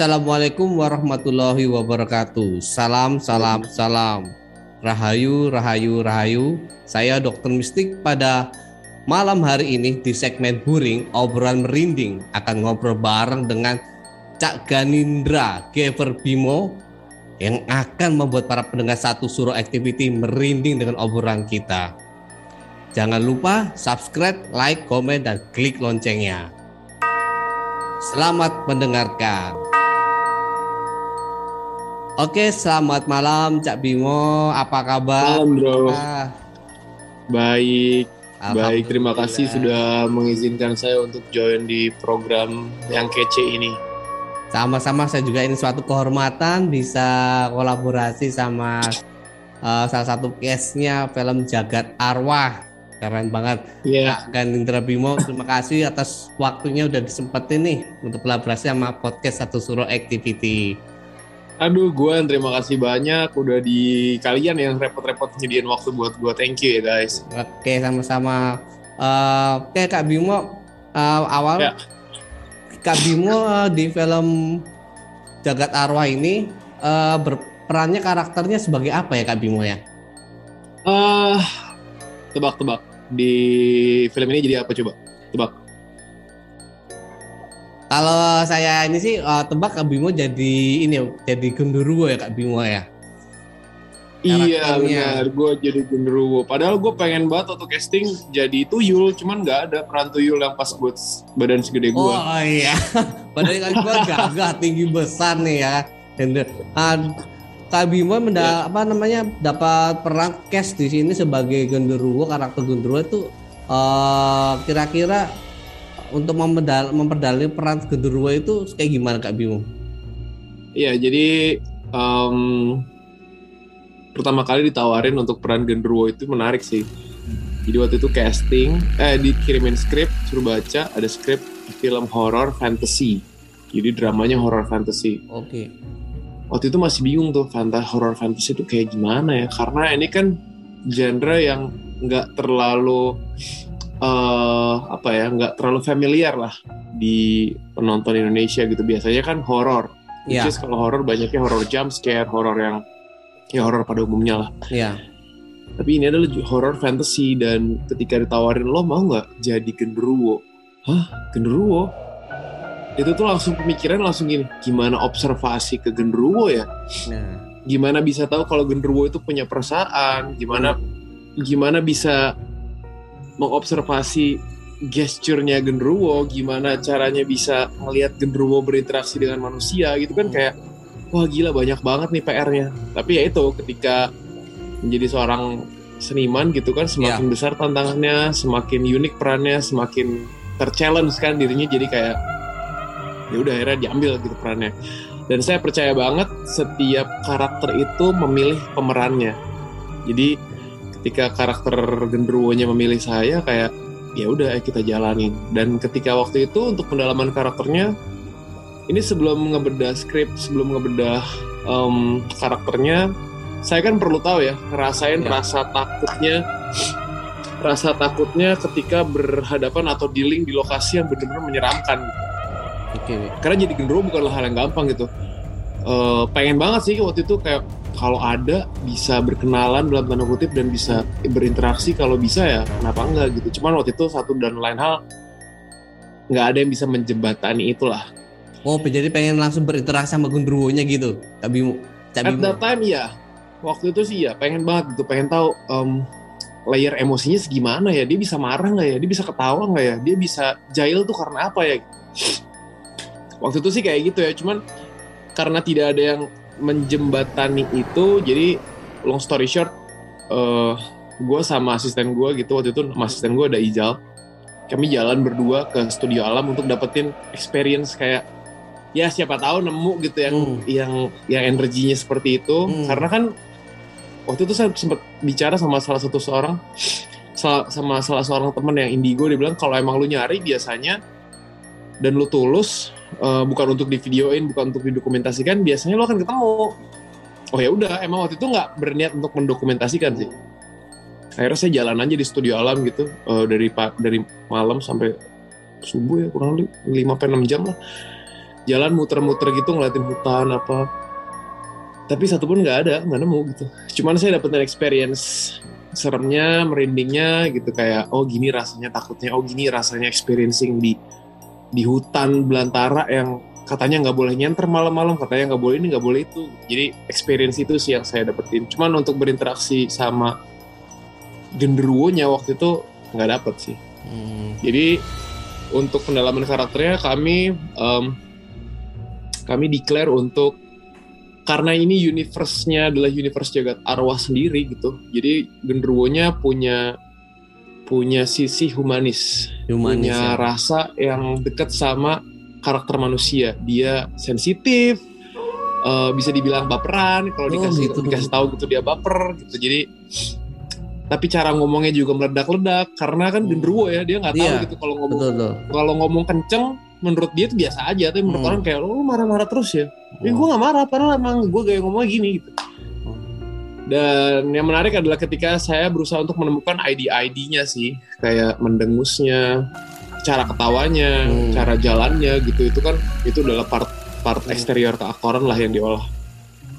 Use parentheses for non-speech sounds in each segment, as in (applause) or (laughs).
Assalamualaikum warahmatullahi wabarakatuh. Salam, salam, salam. Rahayu, rahayu, rahayu. Saya Dokter Mistik pada malam hari ini di segmen Buring obrolan merinding akan ngobrol bareng dengan Cak Ganindra Gever Bimo yang akan membuat para pendengar satu suruh activity merinding dengan obrolan kita. Jangan lupa subscribe, like, komen, dan klik loncengnya. Selamat mendengarkan. Oke, selamat malam Cak Bimo. Apa kabar? Malam bro, Ah, baik, baik. Terima kasih sudah mengizinkan saya untuk join di program yang kece ini. Sama-sama saya juga ini suatu kehormatan bisa kolaborasi sama eh, salah satu case-nya film Jagat Arwah. Keren banget. Ya, Kak Ganindra Bimo, terima kasih atas waktunya udah disempetin nih untuk kolaborasi sama podcast Satu Suro Activity. Aduh, Guan, terima kasih banyak udah di kalian yang repot-repot nyediain waktu buat gua. Thank you ya guys. Oke, sama-sama. Eh, Oke, Kak Bimo, eh, awal Ya. Kak Bimo eh, di film Jagat Arwah ini eh, berperannya karakternya sebagai apa ya Kak Bimo ya? Ah, tebak-tebak di film ini jadi apa coba? Tebak. Kalau saya ini sih eh, tebak Kak Bimo jadi ini jadi genderuwo ya Kak Bimo ya. Iya benar, gue jadi genderuwo. Padahal gue pengen banget waktu casting jadi tuyul, cuman nggak ada peran tuyul yang pas buat badan segede gue. Oh iya. (laughs) Padahal kan gua gagah tinggi besar nih ya. Gender. Ah, Kak Bimo menda- apa namanya dapat peran cast di sini sebagai genderuwo karakter genderuwo itu eh, kira-kira untuk memperdal memperdalami peran genderuwo itu kayak gimana Kak Bimo? Iya, jadi em, pertama kali ditawarin untuk peran genderuwo itu menarik sih. Jadi waktu itu casting, eh dikirimin skrip, suruh baca, ada skrip film horror fantasy. Jadi dramanya horror fantasy. Oke. Waktu itu masih bingung tuh fanta horror fantasy itu kayak gimana ya? Karena ini kan genre yang nggak terlalu eh apa ya, nggak terlalu familiar lah di penonton Indonesia gitu. Biasanya kan horror. Ya, Which is kalau horror banyaknya horror jump scare, horror yang ya horror pada umumnya lah. ya. Tapi ini adalah horror fantasy dan ketika ditawarin lo mau nggak jadi genderuwo? Hah, genderuwo? Itu tuh langsung pemikiran langsung gini, gimana observasi ke genderuwo ya? Nah, Gimana bisa tahu kalau genderuwo itu punya perasaan? Gimana gimana bisa mengobservasi gesturnya genderuwo? Gimana caranya bisa melihat genderuwo berinteraksi dengan manusia gitu kan kayak wah gila banyak banget nih PR-nya. Tapi ya itu ketika menjadi seorang seniman gitu kan semakin besar tantangannya, semakin unik perannya, semakin terchallenge kan dirinya jadi kayak ya udah akhirnya diambil gitu perannya. Dan saya percaya banget setiap karakter itu memilih pemerannya. Jadi ketika karakter genderuwonya memilih saya kayak ya udah kita jalanin dan ketika waktu itu untuk pendalaman karakternya ini sebelum ngebedah skrip sebelum ngebedah em, karakternya saya kan perlu tahu ya ngerasain Ya. rasa takutnya rasa takutnya ketika berhadapan atau dealing di lokasi yang benar-benar menyeramkan Oke. karena jadi genderuwo bukanlah hal yang gampang gitu Eh, pengen banget sih waktu itu kayak kalau ada bisa berkenalan dalam tanda kutip dan bisa berinteraksi. Kalau bisa ya kenapa enggak gitu. Cuman waktu itu satu dan lain hal nggak ada yang bisa menjembatani itulah. Oh, jadi pengen langsung berinteraksi sama genderuwonya gitu. Tapi tapi at that time ya waktu itu sih ya pengen banget gitu. Pengen tahu em, layer emosinya segimana ya? Dia bisa marah nggak ya? Dia bisa ketawa nggak ya? Dia bisa jahil tuh karena apa ya? (sniffs) Waktu itu sih kayak gitu ya. Cuman karena tidak ada yang menjembatani itu jadi long story short eh gue sama asisten gue gitu waktu itu sama asisten gue ada Ijal kami jalan berdua ke studio alam untuk dapetin experience kayak ya siapa tahu nemu gitu yang Hmm. yang yang energinya seperti itu Hmm. karena kan waktu itu saya sempat bicara sama salah satu seorang sama salah seorang teman yang indigo dia bilang kalau emang lu nyari biasanya dan lu tulus eh, bukan untuk divideoin bukan untuk didokumentasikan biasanya lu akan ketemu. Oh ya udah emang waktu itu nggak berniat untuk mendokumentasikan sih. Akhirnya saya jalan aja di studio alam gitu eh, dari dari malam sampai subuh ya kurang lebih 5 sampai 6 jam lah. Jalan muter-muter gitu ngeliatin hutan apa. Tapi satu pun nggak ada nggak nemu gitu. Cuman saya dapetin experience seremnya merindingnya gitu kayak oh gini rasanya takutnya oh gini rasanya experiencing di di hutan belantara yang katanya nggak boleh nyenter malam-malam katanya nggak boleh ini nggak boleh itu. Jadi experience itu sih yang saya dapetin. Cuman untuk berinteraksi sama genderuwonya waktu itu nggak dapet sih. Hmm, jadi untuk pendalaman karakternya kami em, kami declare untuk karena ini universe-nya adalah universe jagat arwah sendiri gitu. Jadi genderuwonya punya punya sisi humanis, humanis punya ya. rasa yang dekat sama karakter manusia. Dia sensitif, eh, bisa dibilang baperan. Kalau Oh, dikasih gitu. dikasih tahu gitu dia baper gitu. Jadi tapi cara ngomongnya juga meledak-ledak karena kan Hmm. genderuwo ya dia nggak tahu Iya, gitu kalau ngomong kalau ngomong kenceng menurut dia itu biasa aja tapi menurut Hmm. orang kayak lu marah-marah terus ya ya Hmm. gue nggak marah padahal emang gue gaya ngomongnya gini gitu dan yang menarik adalah ketika saya berusaha untuk menemukan ID-ID-nya sih kayak mendengusnya cara ketawanya Hmm. cara jalannya gitu itu kan itu adalah part part Hmm. eksterior keakoran lah yang diolah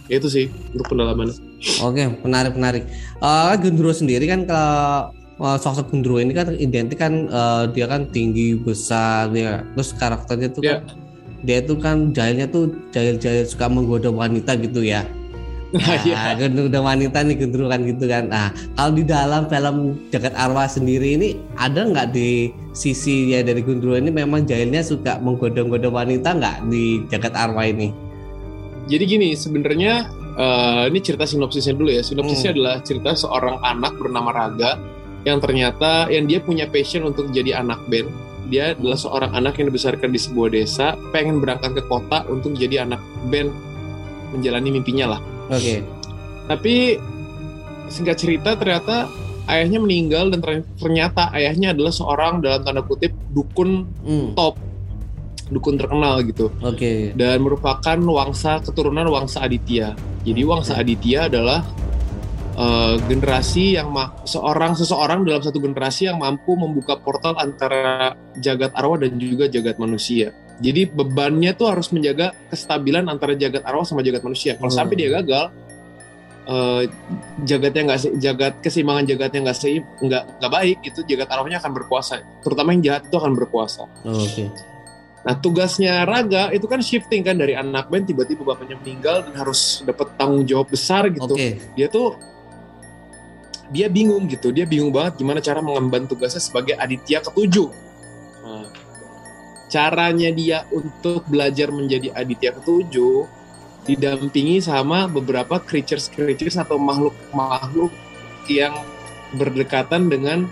itu sih untuk pendalaman Oke, menarik menarik. Eh Gundurwo sendiri kan kalau eh, sosok Gundurwo ini kan identik kan eh, dia kan tinggi besar ya. Terus karakternya tuh Ya. kan dia tuh kan jahilnya tuh jahil-jahil suka menggoda wanita gitu ya. Iya. Nah, Gundurwo wanita nih Gundurwo kan gitu kan. Nah, kalau di dalam film Jagat Arwah sendiri ini ada nggak di sisi ya dari Gundurwo ini memang jahilnya suka menggoda-goda wanita nggak di Jagat Arwah ini? Jadi gini, sebenarnya eh, ini cerita sinopsisnya dulu ya. Sinopsisnya Hmm. adalah cerita seorang anak bernama Raga yang ternyata yang dia punya passion untuk jadi anak band. Dia adalah seorang anak yang dibesarkan di sebuah desa, pengen berangkat ke kota untuk jadi anak band, menjalani mimpinya lah. Oke. Tapi singkat cerita ternyata ayahnya meninggal dan ter- ternyata ayahnya adalah seorang dalam tanda kutip dukun Hmm, top, dukun terkenal gitu Oke. dan merupakan wangsa keturunan wangsa Aditya. Jadi wangsa Aditya adalah eh, generasi yang seorang seseorang dalam satu generasi yang mampu membuka portal antara jagat arwah dan juga jagat manusia. Jadi bebannya tuh harus menjaga kestabilan antara jagat arwah sama jagat manusia. Kalau Hmm. sampai dia gagal, eh, jagatnya nggak se- jagat keseimbangan jagatnya nggak seim nggak nggak baik, itu jagat arwahnya akan berkuasa. Terutama yang jahat itu akan berkuasa. Oh, Oke. Nah tugasnya Raga itu kan shifting kan dari anak band tiba-tiba bapaknya meninggal dan harus dapat tanggung jawab besar gitu. Oke. Dia tuh dia bingung gitu, dia bingung banget gimana cara mengemban tugasnya sebagai Aditya ketujuh. Nah, caranya dia untuk belajar menjadi Aditya ketujuh didampingi sama beberapa creatures creatures atau makhluk makhluk yang berdekatan dengan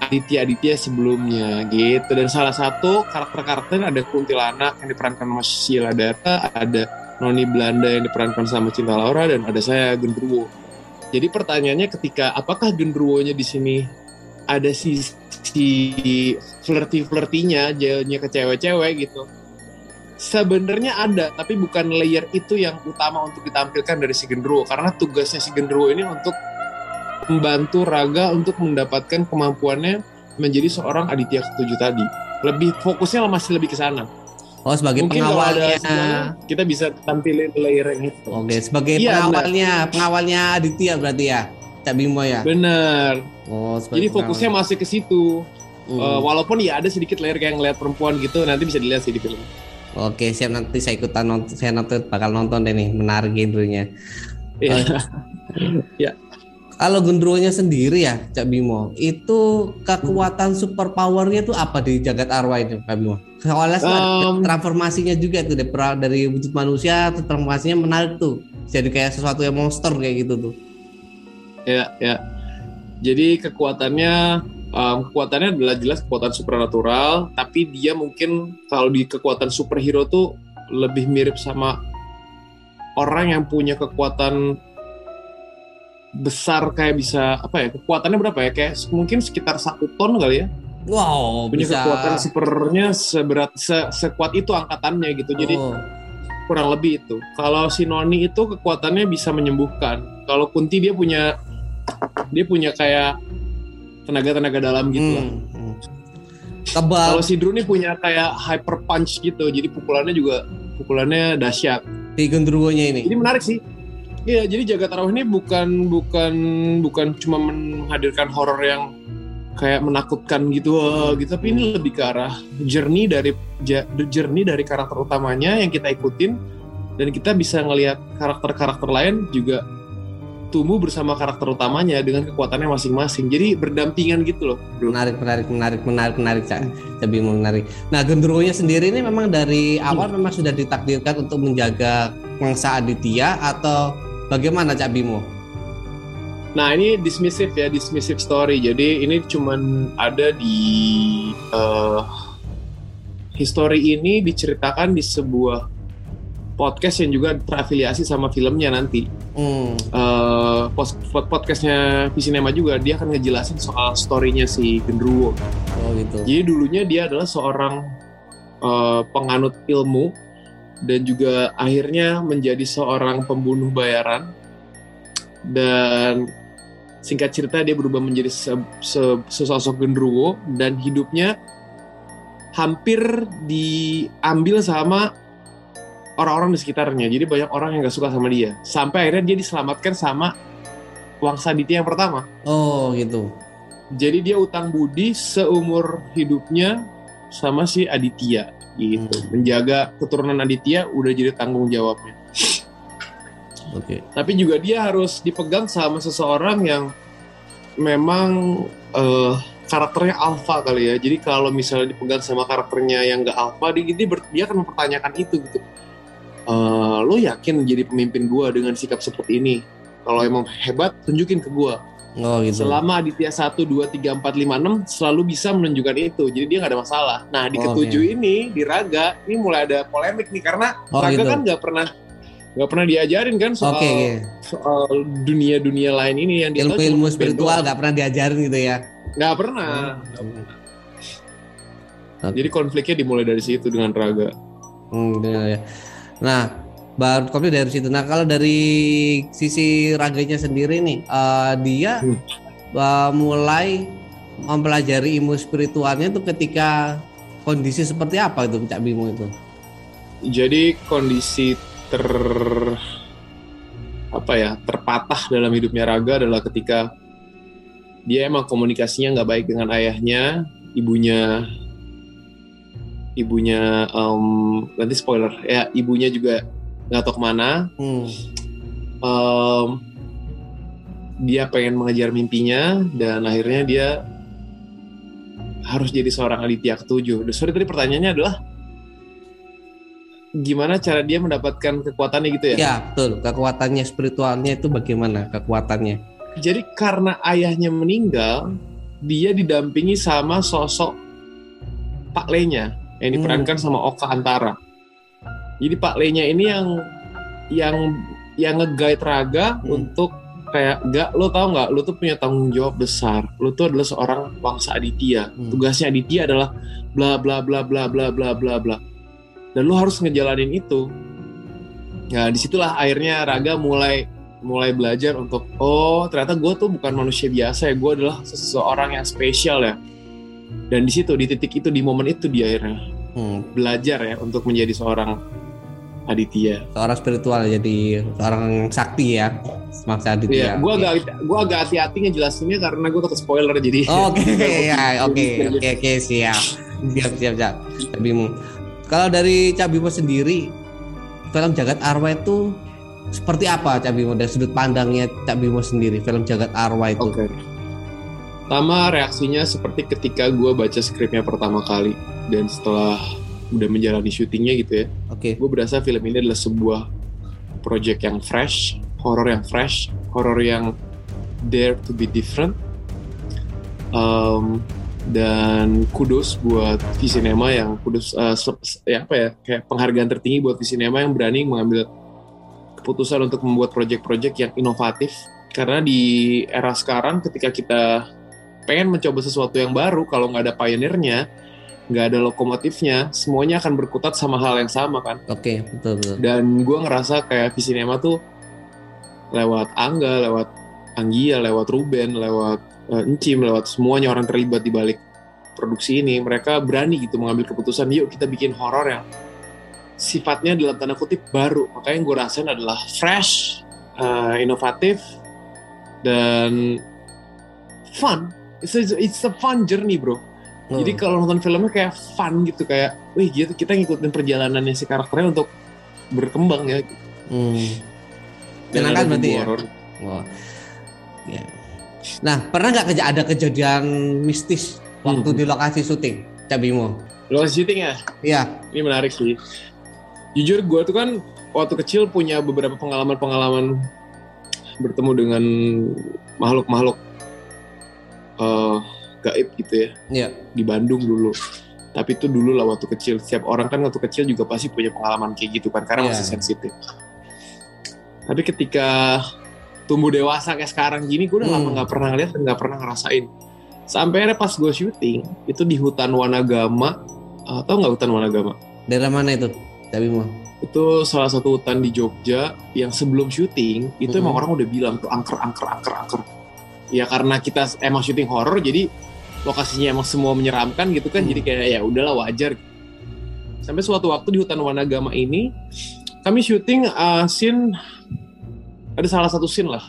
Aditya Aditya sebelumnya gitu. Dan salah satu karakter-karakter ada kuntilanak yang diperankan sama Sheila Data ada Noni Belanda yang diperankan sama Cinta Laura dan ada saya Gendruwo. Jadi pertanyaannya ketika apakah Gendruwonya di sini ada sisi flirty-flirtinya jauhnya ke cewek-cewek gitu. Sebenarnya ada, tapi bukan layer itu yang utama untuk ditampilkan dari si Genderuwo karena tugasnya si Genderuwo ini untuk membantu Raga untuk mendapatkan kemampuannya menjadi seorang Aditya ketujuh tadi. Lebih fokusnya masih lebih ke sana. Oh sebagai Mungkin ada pengawalnya. semuanya, kita bisa tampilin layer yang itu. Oke, sebagai Iya, pengawalnya, pengawalnya Aditya berarti ya, Cak Bimo ya. Bener. Oh, Jadi fokusnya pengawal. masih ke situ. Hmm. Eh, walaupun ya ada sedikit layer kayak ngeliat perempuan gitu, nanti bisa dilihat sih di film. Oke, siap nanti saya ikutan nonton, saya nonton bakal nonton deh nih, menarik genrenya. Iya. (laughs) Kalau genderuwonya sendiri ya, Cak Bimo, itu kekuatan super powernya tuh apa di jagat arwah itu, Cak Bimo? Soalnya Um, transformasinya juga tuh dari, dari wujud manusia, transformasinya menarik tuh. Jadi kayak sesuatu yang monster kayak gitu tuh. Ya, ya. Jadi kekuatannya um, kekuatannya adalah jelas kekuatan supernatural, tapi dia mungkin kalau di kekuatan superhero tuh lebih mirip sama orang yang punya kekuatan besar kayak bisa apa ya kekuatannya berapa ya kayak mungkin sekitar satu ton kali ya Wow, punya bisa. kekuatan supernya seberat se- sekuat itu angkatannya gitu jadi Oh, kurang lebih itu. Kalau si Noni itu kekuatannya bisa menyembuhkan. Kalau Kunti dia punya dia punya kayak tenaga-tenaga dalam gitu lah. hmm, hmm. Tebal. Kalau si Drew nih punya kayak hyper punch gitu. Jadi pukulannya juga pukulannya dahsyat. di genderuwonya ini. Jadi menarik sih. Iya, jadi jagat tarawih ini bukan bukan bukan cuma menghadirkan horor yang kayak menakutkan gitu, wah, gitu tapi ini lebih ke arah journey dari journey dari karakter utamanya yang kita ikutin dan kita bisa ngelihat karakter-karakter lain juga tumbuh bersama karakter utamanya dengan kekuatannya masing-masing. Jadi berdampingan gitu loh, bro. menarik menarik menarik menarik menarik cak Bimo menarik nah genderuwonya sendiri ini memang dari awal memang sudah ditakdirkan untuk menjaga mangsa Aditya atau bagaimana cak Bimo Nah ini dismissive ya, dismissive story. Jadi ini cuman ada di eh history ini diceritakan di sebuah podcast yang juga terafiliasi sama filmnya nanti. hmm. Pod- podcastnya Visinema juga dia akan ngejelasin soal storynya si Genderuwo. oh gitu Jadi dulunya dia adalah seorang eh, penganut ilmu dan juga akhirnya menjadi seorang pembunuh bayaran dan singkat cerita dia berubah menjadi se- se- sesosok genderuwo dan hidupnya hampir diambil sama orang-orang di sekitarnya. Jadi banyak orang yang gak suka sama dia. Sampai akhirnya dia diselamatkan sama Wangsa Aditya yang pertama. oh gitu Jadi dia utang budi seumur hidupnya sama si Aditya gitu. Hmm. Menjaga keturunan Aditya udah jadi tanggung jawabnya. oke Tapi juga dia harus dipegang sama seseorang yang memang eh, karakternya alfa kali ya. Jadi kalau misalnya dipegang sama karakternya yang gak alfa, dia, dia akan mempertanyakan itu gitu. Eh, lo yakin jadi pemimpin gua dengan sikap seperti ini? Kalau emang hebat, tunjukin ke gua. oh gitu Selama Aditya 1, 2, 3, 4, 5, 6 selalu bisa menunjukkan itu. Jadi dia nggak ada masalah. Nah di Oh, ketujuh ini, di Raga, ini mulai ada polemik nih. Karena Oh, Raga gitu. kan nggak pernah nggak pernah diajarin kan soal oke oke. soal dunia-dunia lain ini yang ilmu-ilmu spiritual nggak pernah diajarin gitu ya. Nggak pernah. Oke. Jadi konfliknya dimulai dari situ dengan Raga. Hmm, ya. Nah, baru kopi dari situ. Nah, kalau dari sisi raganya sendiri nih, eh, dia Hmm. eh, mulai mempelajari ilmu spiritualnya itu ketika kondisi seperti apa itu Cak Bimo itu? Jadi kondisi ter apa ya terpatah dalam hidupnya Raga adalah ketika dia emang komunikasinya nggak baik dengan ayahnya, ibunya, ibunya em, nanti spoiler ya ibunya juga nggak tahu ke mana. Hmm. Em, dia pengen mengejar mimpinya dan akhirnya dia harus jadi seorang Aditya ketujuh. Sorry tadi pertanyaannya adalah gimana cara dia mendapatkan kekuatannya gitu ya? Ya, betul. Kekuatannya spiritualnya itu bagaimana kekuatannya? Jadi karena ayahnya meninggal, dia didampingi sama sosok Pak Lenya yang diperankan sama Oka Antara. Jadi Pak Lenya ini yang yang yang nge-guide Raga Hmm. untuk kayak gak lo tau nggak lo tuh punya tanggung jawab besar lo tuh adalah seorang bangsa Aditya Hmm. tugasnya Aditya adalah bla bla bla bla bla bla bla bla dan lo harus ngejalanin itu nah di situlah akhirnya Raga mulai mulai belajar untuk oh ternyata gue tuh bukan manusia biasa ya gue adalah seseorang yang spesial ya dan di situ di titik itu di momen itu dia akhirnya Hmm, belajar ya untuk menjadi seorang Aditya seorang spiritual jadi seorang sakti ya maksa Aditya. Iya, gue agak gue agak hati-hati ngejelasinnya karena gue takut spoiler jadi. Oh, Oke, ya, oke, (laughs) oke, oke, siap, siap, siap, siap. Cabimu. Kalau dari Cabimu sendiri, film Jagat Arwah itu seperti apa Cabimu dari sudut pandangnya Cabimu sendiri film Jagat Arwah itu? Oke. Pertama reaksinya seperti ketika gue baca skripnya pertama kali dan setelah udah menjalani syutingnya gitu ya, Oke. gue berasa film ini adalah sebuah project yang fresh, horor yang fresh, horor yang dare to be different. Um, dan kudos buat Visinema yang kudos uh, ya apa ya kayak penghargaan tertinggi buat Visinema yang berani mengambil keputusan untuk membuat project-project yang inovatif karena di era sekarang ketika kita pengen mencoba sesuatu yang baru kalau nggak ada pioneernya nggak ada lokomotifnya semuanya akan berkutat sama hal yang sama kan Oke, betul betul. dan gue ngerasa kayak Visinema tuh lewat Angga, lewat Anggia, lewat Ruben, lewat eh, Encim, lewat semuanya orang terlibat di balik produksi ini, mereka berani gitu mengambil keputusan, yuk kita bikin horor yang sifatnya dalam tanda kutip baru. Makanya yang gue rasain adalah fresh, eh, inovatif, dan fun. It's a, it's a fun journey bro. Oh. Jadi kalau nonton filmnya kayak fun gitu kayak, wih gitu kita ngikutin perjalanannya si karakternya untuk berkembang ya. Hmm. Menyenangkan ada berarti ya? horor. Wah. Ya. Nah, pernah nggak ada kejadian mistis waktu Hmm. di lokasi syuting Cabimu? Lokasi syuting ya, Iya. ini menarik sih. Jujur gue tuh kan waktu kecil punya beberapa pengalaman-pengalaman bertemu dengan makhluk-makhluk eh, gaib gitu ya Iya. di Bandung dulu. Tapi itu dulu lah waktu kecil. Setiap orang kan waktu kecil juga pasti punya pengalaman kayak gitu kan karena Iya. masih sensitif. Tapi ketika tumbuh dewasa kayak sekarang gini, gue udah Hmm. lama nggak pernah lihat dan nggak pernah ngerasain. Sampai akhirnya pas gue syuting itu di hutan Wanagama, uh, tau nggak hutan Wanagama? Daerah mana itu? Cabimu? Itu salah satu hutan di Jogja yang sebelum syuting itu Hmm. emang orang udah bilang tuh angker angker angker angker. Ya karena kita emang syuting horor jadi lokasinya emang semua menyeramkan gitu kan Hmm. jadi kayak ya udahlah wajar. Sampai suatu waktu di hutan Wanagama ini kami syuting uh, scene ada salah satu scene lah.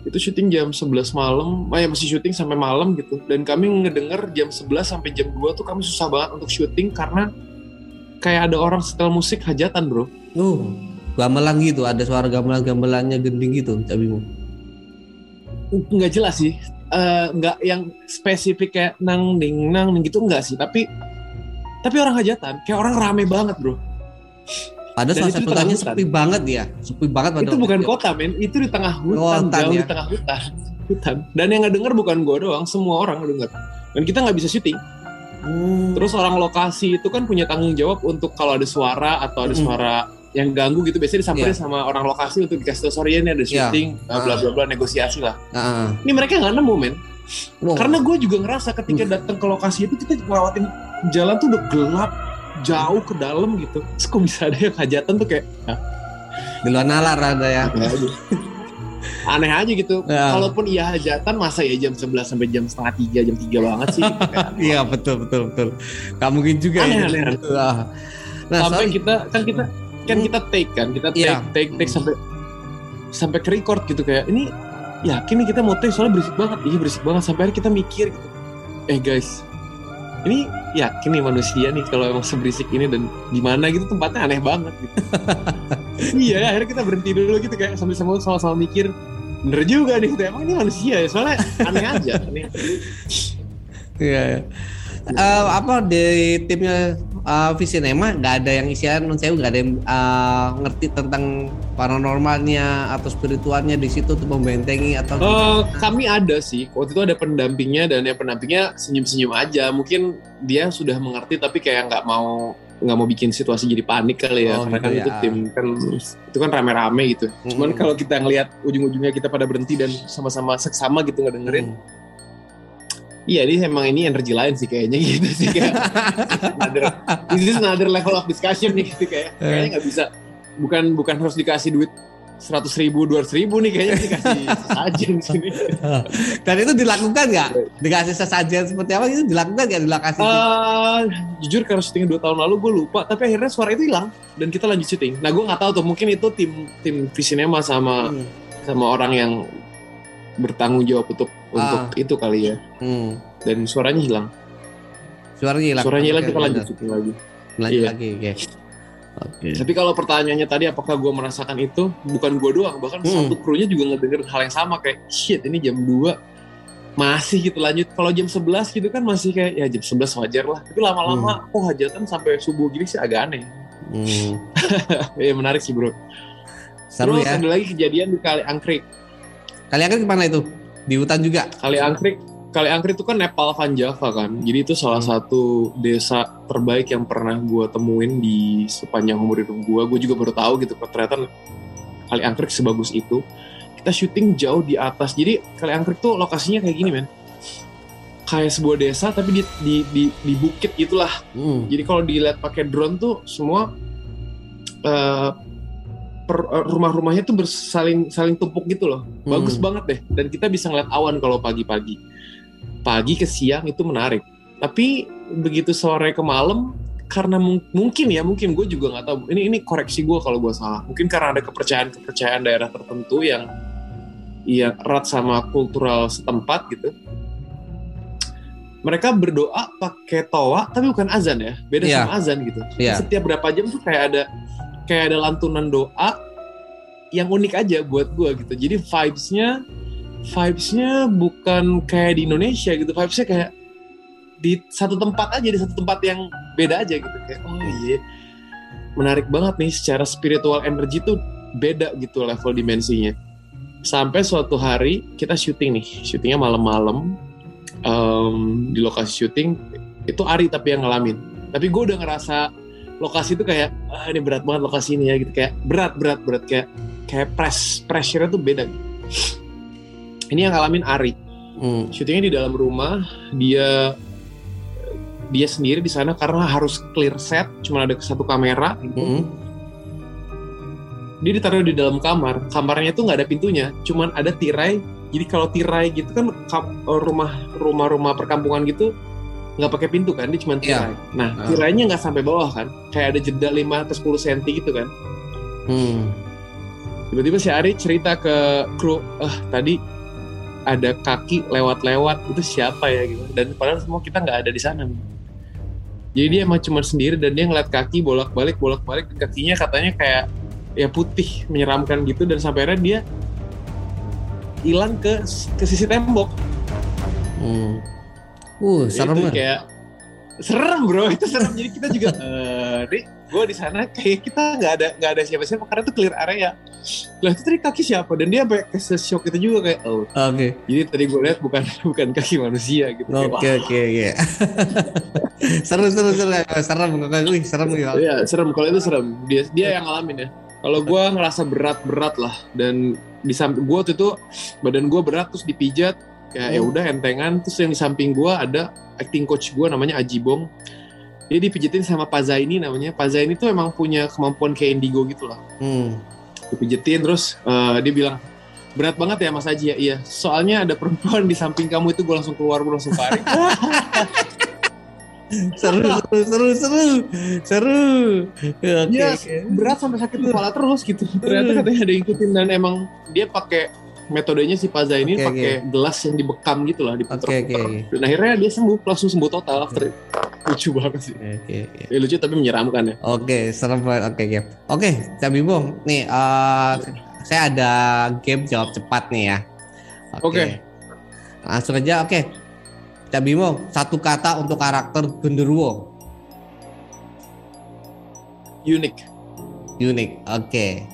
Itu syuting jam 11 malam, ah ya masih syuting sampai malam gitu. Dan kami ngedenger jam 11 sampai jam 2 tuh kami susah banget untuk syuting karena kayak ada orang setel musik hajatan, Bro. Oh, gamelan gitu, ada suara gamelan-gamelannya gending gitu, Cabimu. Nggak jelas sih Eh, nggak yang spesifik kayak nang ding nang ding gitu enggak sih tapi tapi orang hajatan kayak orang rame banget bro Padahal di tengah hutannya hutan. sepi banget ya, sepi banget pada itu bukan itu. kota men itu di tengah hutan, Oh, hutan jauh ya. di tengah hutan hutan dan yang ngedenger bukan gua doang semua orang ngedenger dan kita nggak bisa syuting Hmm. terus orang lokasi itu kan punya tanggung jawab untuk kalau ada suara atau ada Mm-mm. suara yang ganggu gitu biasanya disamperin Iya. sama orang lokasi untuk dikasih tau sorry ya ini ada Iya. syuting bla bla bla bla negosiasi lah Ah, ah. ini mereka nggak nemu men. Karena gue juga ngerasa ketika datang ke lokasi itu kita ngelewatin jalan tuh udah gelap jauh ke dalam gitu. Terus kok bisa ada yang hajatan tuh kayak di luar nalar ada ya. aneh aja. Gitu. Ya. Kalaupun iya hajatan masa ya jam 11 sampai jam setengah tiga jam 3 banget sih. Gitu. (laughs) Iya betul betul betul. Gak mungkin juga Aneh, ya. aneh, aneh. Ah. Nah, sampai sorry. kita kan kita kan Hmm. kita take kan kita take Iya. take take sampai sampai ke record gitu kayak ini yakin nih kita mau take soalnya berisik banget iya berisik banget sampai akhirnya kita mikir gitu eh guys ini yakin nih manusia nih kalau emang seberisik ini dan di mana gitu tempatnya aneh banget gitu (laughs) iya akhirnya kita berhenti dulu gitu kayak sambil sama sama mikir bener juga nih gitu. emang ini manusia ya soalnya aneh aja aneh Iya. iya. Eh, apa di timnya uh, Visinema nggak ada yang isian non saya nggak ada yang eh, ngerti tentang paranormalnya atau spiritualnya di situ untuk membentengi atau Eh, kami ada sih waktu itu ada pendampingnya dan ya pendampingnya senyum-senyum aja mungkin dia sudah mengerti tapi kayak nggak mau nggak mau bikin situasi jadi panik kali ya Oh, karena gitu kan ya. itu tim kan itu kan rame-rame gitu. Cuman Mm. kalau kita ngelihat ujung-ujungnya kita pada berhenti dan sama-sama seksama gitu nggak dengerin, Hmm. Iya ini emang ini energi lain sih kayaknya gitu sih kayak another, this is another level of discussion nih gitu kayak kayaknya nggak bisa bukan bukan harus dikasih duit seratus ribu dua ribu nih kayaknya dikasih sesajen di sini. (laughs) Dan itu dilakukan nggak? Dikasih sesajen seperti apa itu dilakukan nggak? Dilakasih? Eh, jujur karena syuting dua tahun lalu gue lupa tapi akhirnya suara itu hilang dan kita lanjut syuting. Nah gue nggak tahu tuh mungkin itu tim tim Visinema sama Hmm. sama orang yang bertanggung jawab untuk untuk Ah. itu kali ya Hmm. dan suaranya hilang. Suaranya hilang. Suaranya hilang kita lanjut lagi. Lanjut Iya. lagi. Oke. Oke. Tapi kalau pertanyaannya tadi apakah gue merasakan itu bukan gue doang bahkan Hmm. satu krunya juga ngedenger hal yang sama kayak shit ini jam 2 masih gitu lanjut kalau jam 11 gitu kan masih kayak ya jam 11 wajar lah tapi lama-lama kok hajatan sampai subuh gini sih agak aneh Hmm. (laughs) ya menarik sih bro Seru Terus ya. ada lagi kejadian di Kali Angkrik. Kalian kan ke mana itu? Di hutan juga. Kali Angkrik, Kali Angkrik itu kan Nepal Van Java kan. Jadi itu salah Hmm. satu desa terbaik yang pernah gue temuin di sepanjang umur hidup gue. Gue juga baru tahu gitu ternyata Kali Angkrik sebagus itu. Kita syuting jauh di atas. Jadi Kali Angkrik tuh lokasinya kayak gini men. Kayak sebuah desa tapi di di di, di bukit gitulah. Hmm. Jadi kalau dilihat pakai drone tuh semua eh, rumah-rumahnya tuh bersaling saling tumpuk gitu loh. Bagus Hmm. banget deh. Dan kita bisa ngeliat awan kalau pagi-pagi. Pagi ke siang itu menarik. Tapi begitu sore ke malam karena mung- mungkin ya mungkin gue juga nggak tahu ini ini koreksi gue kalau gue salah mungkin karena ada kepercayaan kepercayaan daerah tertentu yang yang erat sama kultural setempat gitu mereka berdoa pakai toa tapi bukan azan ya beda Iya. sama azan gitu Iya. setiap berapa jam tuh kayak ada kayak ada lantunan doa yang unik aja buat gua gitu. Jadi vibes-nya vibes-nya bukan kayak di Indonesia gitu. Vibes-nya kayak di satu tempat aja di satu tempat yang beda aja gitu. Kayak oh iya menarik banget nih secara spiritual energy tuh beda gitu level dimensinya. Sampai suatu hari kita syuting nih syutingnya malam-malam em, di lokasi syuting itu Ari tapi yang ngalamin. Tapi gue udah ngerasa lokasi itu kayak ah, ini berat banget lokasi ini ya gitu kayak berat berat berat kayak kayak press pressure tuh beda gitu. ini yang ngalamin Ari Hmm. syutingnya di dalam rumah dia dia sendiri di sana karena harus clear set cuma ada satu kamera gitu. Hmm. dia ditaruh di dalam kamar kamarnya tuh nggak ada pintunya cuman ada tirai jadi kalau tirai gitu kan kam- rumah rumah rumah perkampungan gitu nggak pakai pintu kan dia cuma tirai. Nah Ah. tirainya nggak sampai bawah kan kayak ada jeda 5 atau 10 cm gitu kan. Hmm. tiba-tiba si Ari cerita ke kru ah tadi ada kaki lewat-lewat itu siapa ya? Gitu. Dan padahal semua kita nggak ada di sana. Jadi dia emang cuma sendiri dan dia ngeliat kaki bolak-balik bolak-balik kakinya katanya kayak ya putih menyeramkan gitu dan sampai akhirnya dia hilang ke ke sisi tembok. Hmm. Uh, serem itu kan? kayak serem bro. Itu serem. Jadi kita juga (laughs) eh nih gue di sana kayak kita nggak ada nggak ada siapa-siapa. Karena itu clear area. Lah itu tadi kaki siapa? Dan dia sampai ke shock itu juga kayak oh. Oke. jadi tadi gue lihat bukan (laughs) bukan kaki manusia gitu. Kayak, Oke oke oke. (laughs) seru seru seru. Serem wih serem gitu. iya serem. Kalau itu serem. Dia dia yang ngalamin ya. Kalau gue ngerasa berat-berat lah. Dan di samping gue waktu itu badan gue berat terus dipijat kayak ya Hmm. udah entengan. Terus yang di samping gue ada acting coach gue namanya Ajibong dia dipijetin sama Pak Zaini namanya. Pak Zaini tuh emang punya kemampuan kayak indigo gitu lah. Hmm. dipijetin terus eh, dia bilang berat banget ya Mas Aji ya? Iya. Soalnya ada perempuan di samping kamu itu gue langsung keluar gue langsung lari (laughs) Seru seru seru seru. Seru. Iya, oke. berat sampai sakit kepala terus gitu. Ternyata katanya ada yang ikutin dan emang dia pakai metodenya si Pak Zaini Oke, pakai gelas yang dibekam gitu lah diputer-puter Oke, oke. dan akhirnya dia sembuh langsung sembuh total after it. lucu banget sih Oke oke. ya, lucu tapi menyeramkan ya Oke, serem banget. Oke, oke. Oke, Cabi Bung. Nih, eh, saya ada game jawab cepat nih ya. Oke. Langsung aja. Oke. Cabi Bung, satu kata untuk karakter genderuwo. unik Unik. Oke.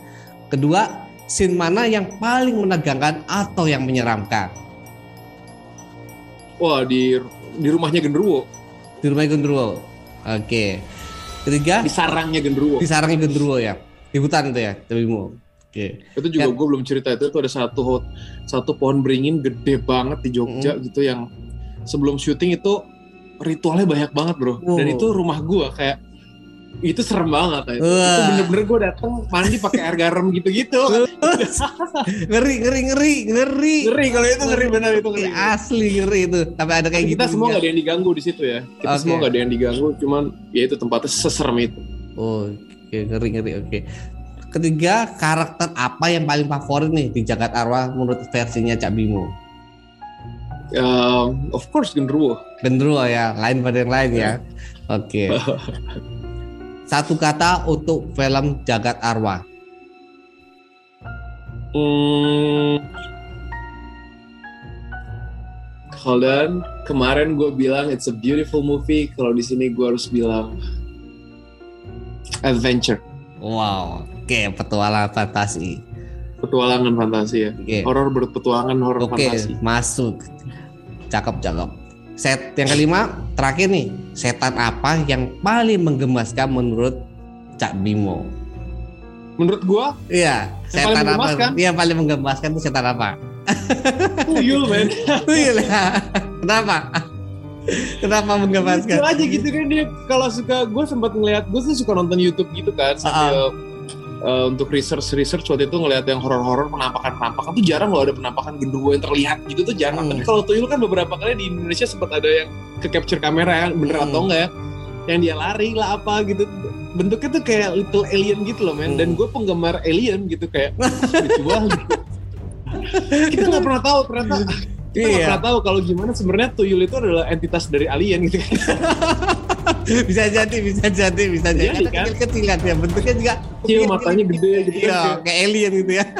Kedua, scene mana yang paling menegangkan atau yang menyeramkan? wah di di rumahnya genderuwo Di rumah genderuwo. Oke. Ketiga di sarangnya genderuwo. di sarangnya genderuwo ya. Di hutan itu ya, Cabimo. Oke. Itu juga Ya. gue belum cerita itu tuh ada satu hot- satu pohon beringin gede banget di Jogja gitu yang sebelum syuting itu ritualnya banyak banget bro. Dan Wow. itu rumah gue kayak itu serem banget. Itu bener-bener gue datang mandi pakai air garam gitu-gitu. (laughs) ngeri ngeri ngeri ngeri. ngeri kalau itu ngeri bener itu ngeri. asli ngeri itu. Tapi ada kayak Tapi gitu. kita semua juga. gak ada yang diganggu di situ ya. Kita Oke. semua gak ada yang diganggu, cuman ya itu tempatnya seserem itu. Oh, oke, ngeri ngeri. Oke. Ketiga, karakter apa yang paling favorit nih di Jagat Arwah menurut versinya Cak Bimo? Um, of course genderuwo. Gendruwo ya, lain pada yang lain ya. Oke. (laughs) Satu kata untuk film Jagat Arwah. Hmm, hold on. Kemarin gue bilang it's a beautiful movie. Kalau di sini gue harus bilang adventure, Wow, oke, petualangan fantasi. petualangan fantasi ya. Oke. Horor berpetualangan, horor Oke, fantasi. masuk. Cakep, cakep. Set yang kelima, terakhir nih, setan apa yang paling menggemaskan menurut Cak Bimo? Menurut gue, Iya, setan paling apa? Iya, paling menggemaskan itu setan apa? tuyul men. Iya. Kenapa? Kenapa menggemaskan? Lucu aja gitu kan dia. Kalau suka, gue sempat ngeliat, gue tuh suka nonton YouTube gitu kan sambil uh, untuk research research waktu itu ngeliat yang horor-horor penampakan penampakan tuh jarang loh ada penampakan genderuwo yang terlihat gitu tuh jarang. Hmm. Tapi kalau tuyul kan beberapa kali di Indonesia sempat ada yang ke capture kamera ya bener Hmm. atau enggak ya yang dia lari lah apa gitu bentuknya tuh kayak little alien gitu loh men dan Hmm. gue penggemar alien gitu kayak (laughs) lucu banget kita nggak pernah tahu ternyata kita nggak Iya. pernah tahu kalau gimana sebenarnya tuyul itu adalah entitas dari alien gitu (laughs) (laughs) bisa jadi, bisa jadi, bisa jadi. Karena kan? kecil-kecil kan ya, bentuknya juga Kecil, matanya gede gitu kan. Iya, kayak alien gitu ya. (laughs)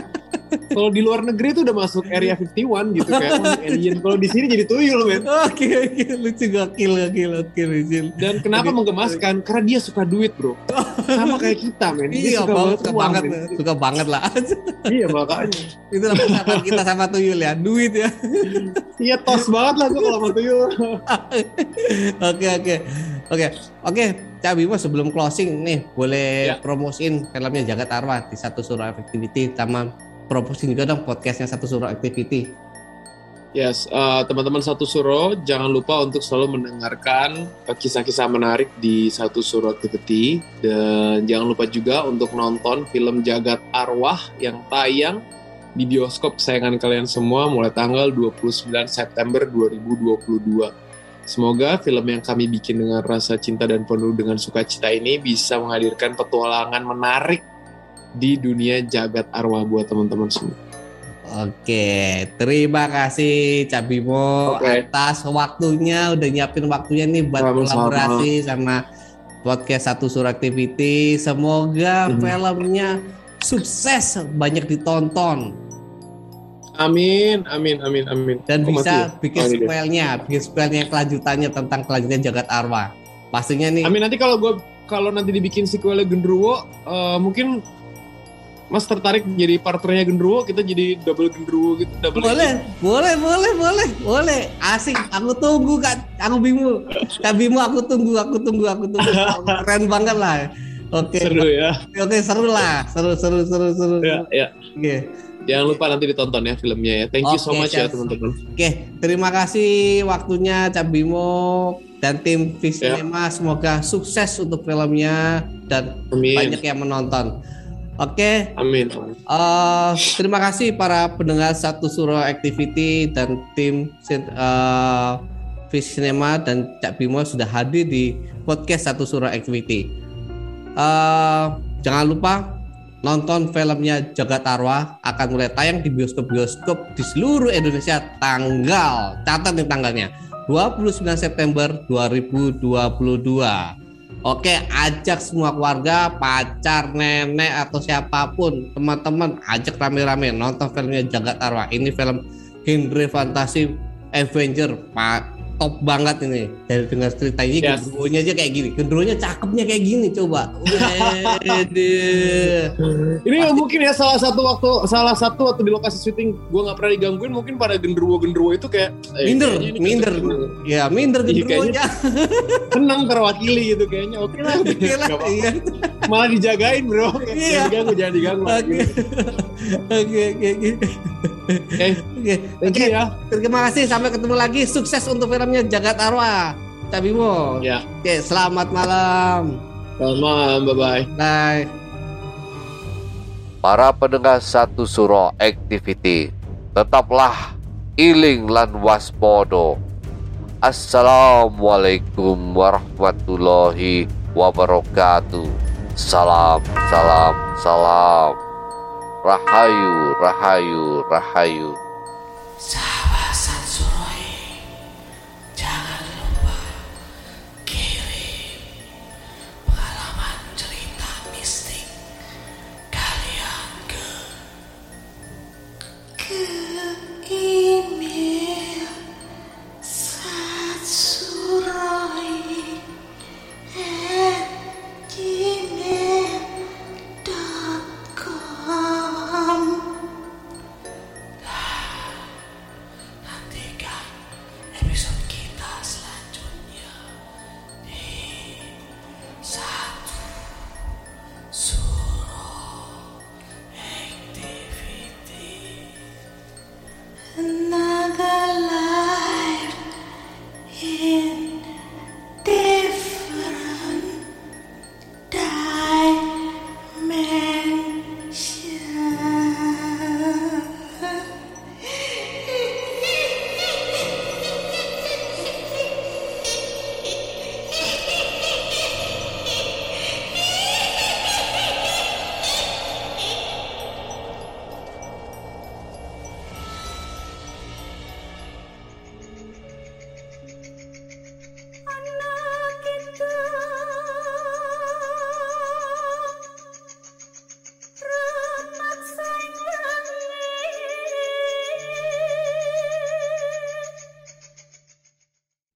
kalau di luar negeri itu udah masuk area 51 gitu (laughs) kayak "Oh, alien kalau di sini jadi tuyul men Oke, oke, lucu gokil, gokil, oke, lucu. dan kenapa Oke. menggemaskan karena dia suka duit bro sama kayak kita men dia Iya, suka banget, suka banget, men. suka banget lah. iya makanya Itu lah persahabatan kita sama tuyul ya, duit ya. iya tos banget lah gue kalau sama tuyul Oke, oke, oke, oke. Cak Bimo sebelum closing nih, boleh Ya. promosiin filmnya Jagat Arwah di satu suruh activity sama promosiin juga dong podcastnya satu suruh activity. Yes, uh, teman-teman Satu Suro, jangan lupa untuk selalu mendengarkan kisah-kisah menarik di Satu Suro Activity. Dan jangan lupa juga untuk nonton film Jagat Arwah yang tayang di bioskop kesayangan kalian semua mulai tanggal 29 September 2022. Semoga film yang kami bikin dengan rasa cinta dan penuh dengan sukacita ini bisa menghadirkan petualangan menarik di dunia jagat arwah buat teman-teman semua. Oke, terima kasih Cak Bimo Oke. atas waktunya, udah nyiapin waktunya nih buat Sama-sama. kolaborasi sama podcast Satu Suruh Activity. Semoga Mhm. filmnya sukses, banyak ditonton Amin, amin, amin, amin. dan Oh, masih bisa ya? bikin sequelnya, bikin sequelnya kelanjutannya tentang kelanjutan Jagat Arwah. Pastinya nih Amin nanti kalau gue kalau nanti dibikin sequelnya Genderuwo, eh, mungkin Mas tertarik jadi partnernya Genderuwo, kita jadi double Genderuwo gitu, double boleh, boleh, boleh, boleh, boleh. Asik, aku tunggu kak, aku bingung. Kak Bimo, aku tunggu, aku tunggu, aku tunggu. (laughs) Keren banget lah. Oke, Seru ya. oke seru lah, seru, seru, seru, seru. ya, ya. Oke, Jangan lupa nanti ditonton ya filmnya ya. Thank you so Oke, much ya teman-teman. oke. Terima kasih waktunya Cak Bimo dan tim Ya. Visinema. Semoga sukses untuk filmnya dan Amin. banyak yang menonton. Oke, Amin. Eh, terima kasih para pendengar satu Suro Activity dan tim sin- eh, Fish Cinema dan Cak Bimo sudah hadir di podcast satu Suro Activity. Eh, jangan lupa nonton filmnya Jagat Arwah akan mulai tayang di bioskop-bioskop di seluruh Indonesia tanggal catat nih tanggalnya 29 September 2022. Oke, ajak semua keluarga, pacar, nenek atau siapa pun, teman-teman, ajak rame-rame nonton filmnya Jagat Arwah. Ini film genre fantasi Avenger, top banget ini dari dengar cerita ini Yes. gendruwonya aja kayak gini gendruwonya cakepnya kayak gini coba. Ini mungkin ya salah satu waktu salah satu waktu di lokasi syuting gue nggak pernah digangguin mungkin pada genderuwo genderuwo itu kayak eh, minder minder ya minder Iya, gendruwonya (laughs) senang terwakili gitu kayaknya oke lah Oke lah, iya. malah dijagain bro Iya. jangan diganggu jangan diganggu Oke. Oke, oke, oke. Oke, thank oke. you ya Terima kasih sampai ketemu lagi. Sukses untuk filmnya Jagat Arwah. Cabimo. ya Oke, selamat malam. selamat malam bye bye Bye. Para pendengar satu suro activity, tetaplah iling lan waspodo. Assalamualaikum warahmatullahi wabarakatuh. Salam, salam, salam. Rahayu, Rahayu, Rahayu.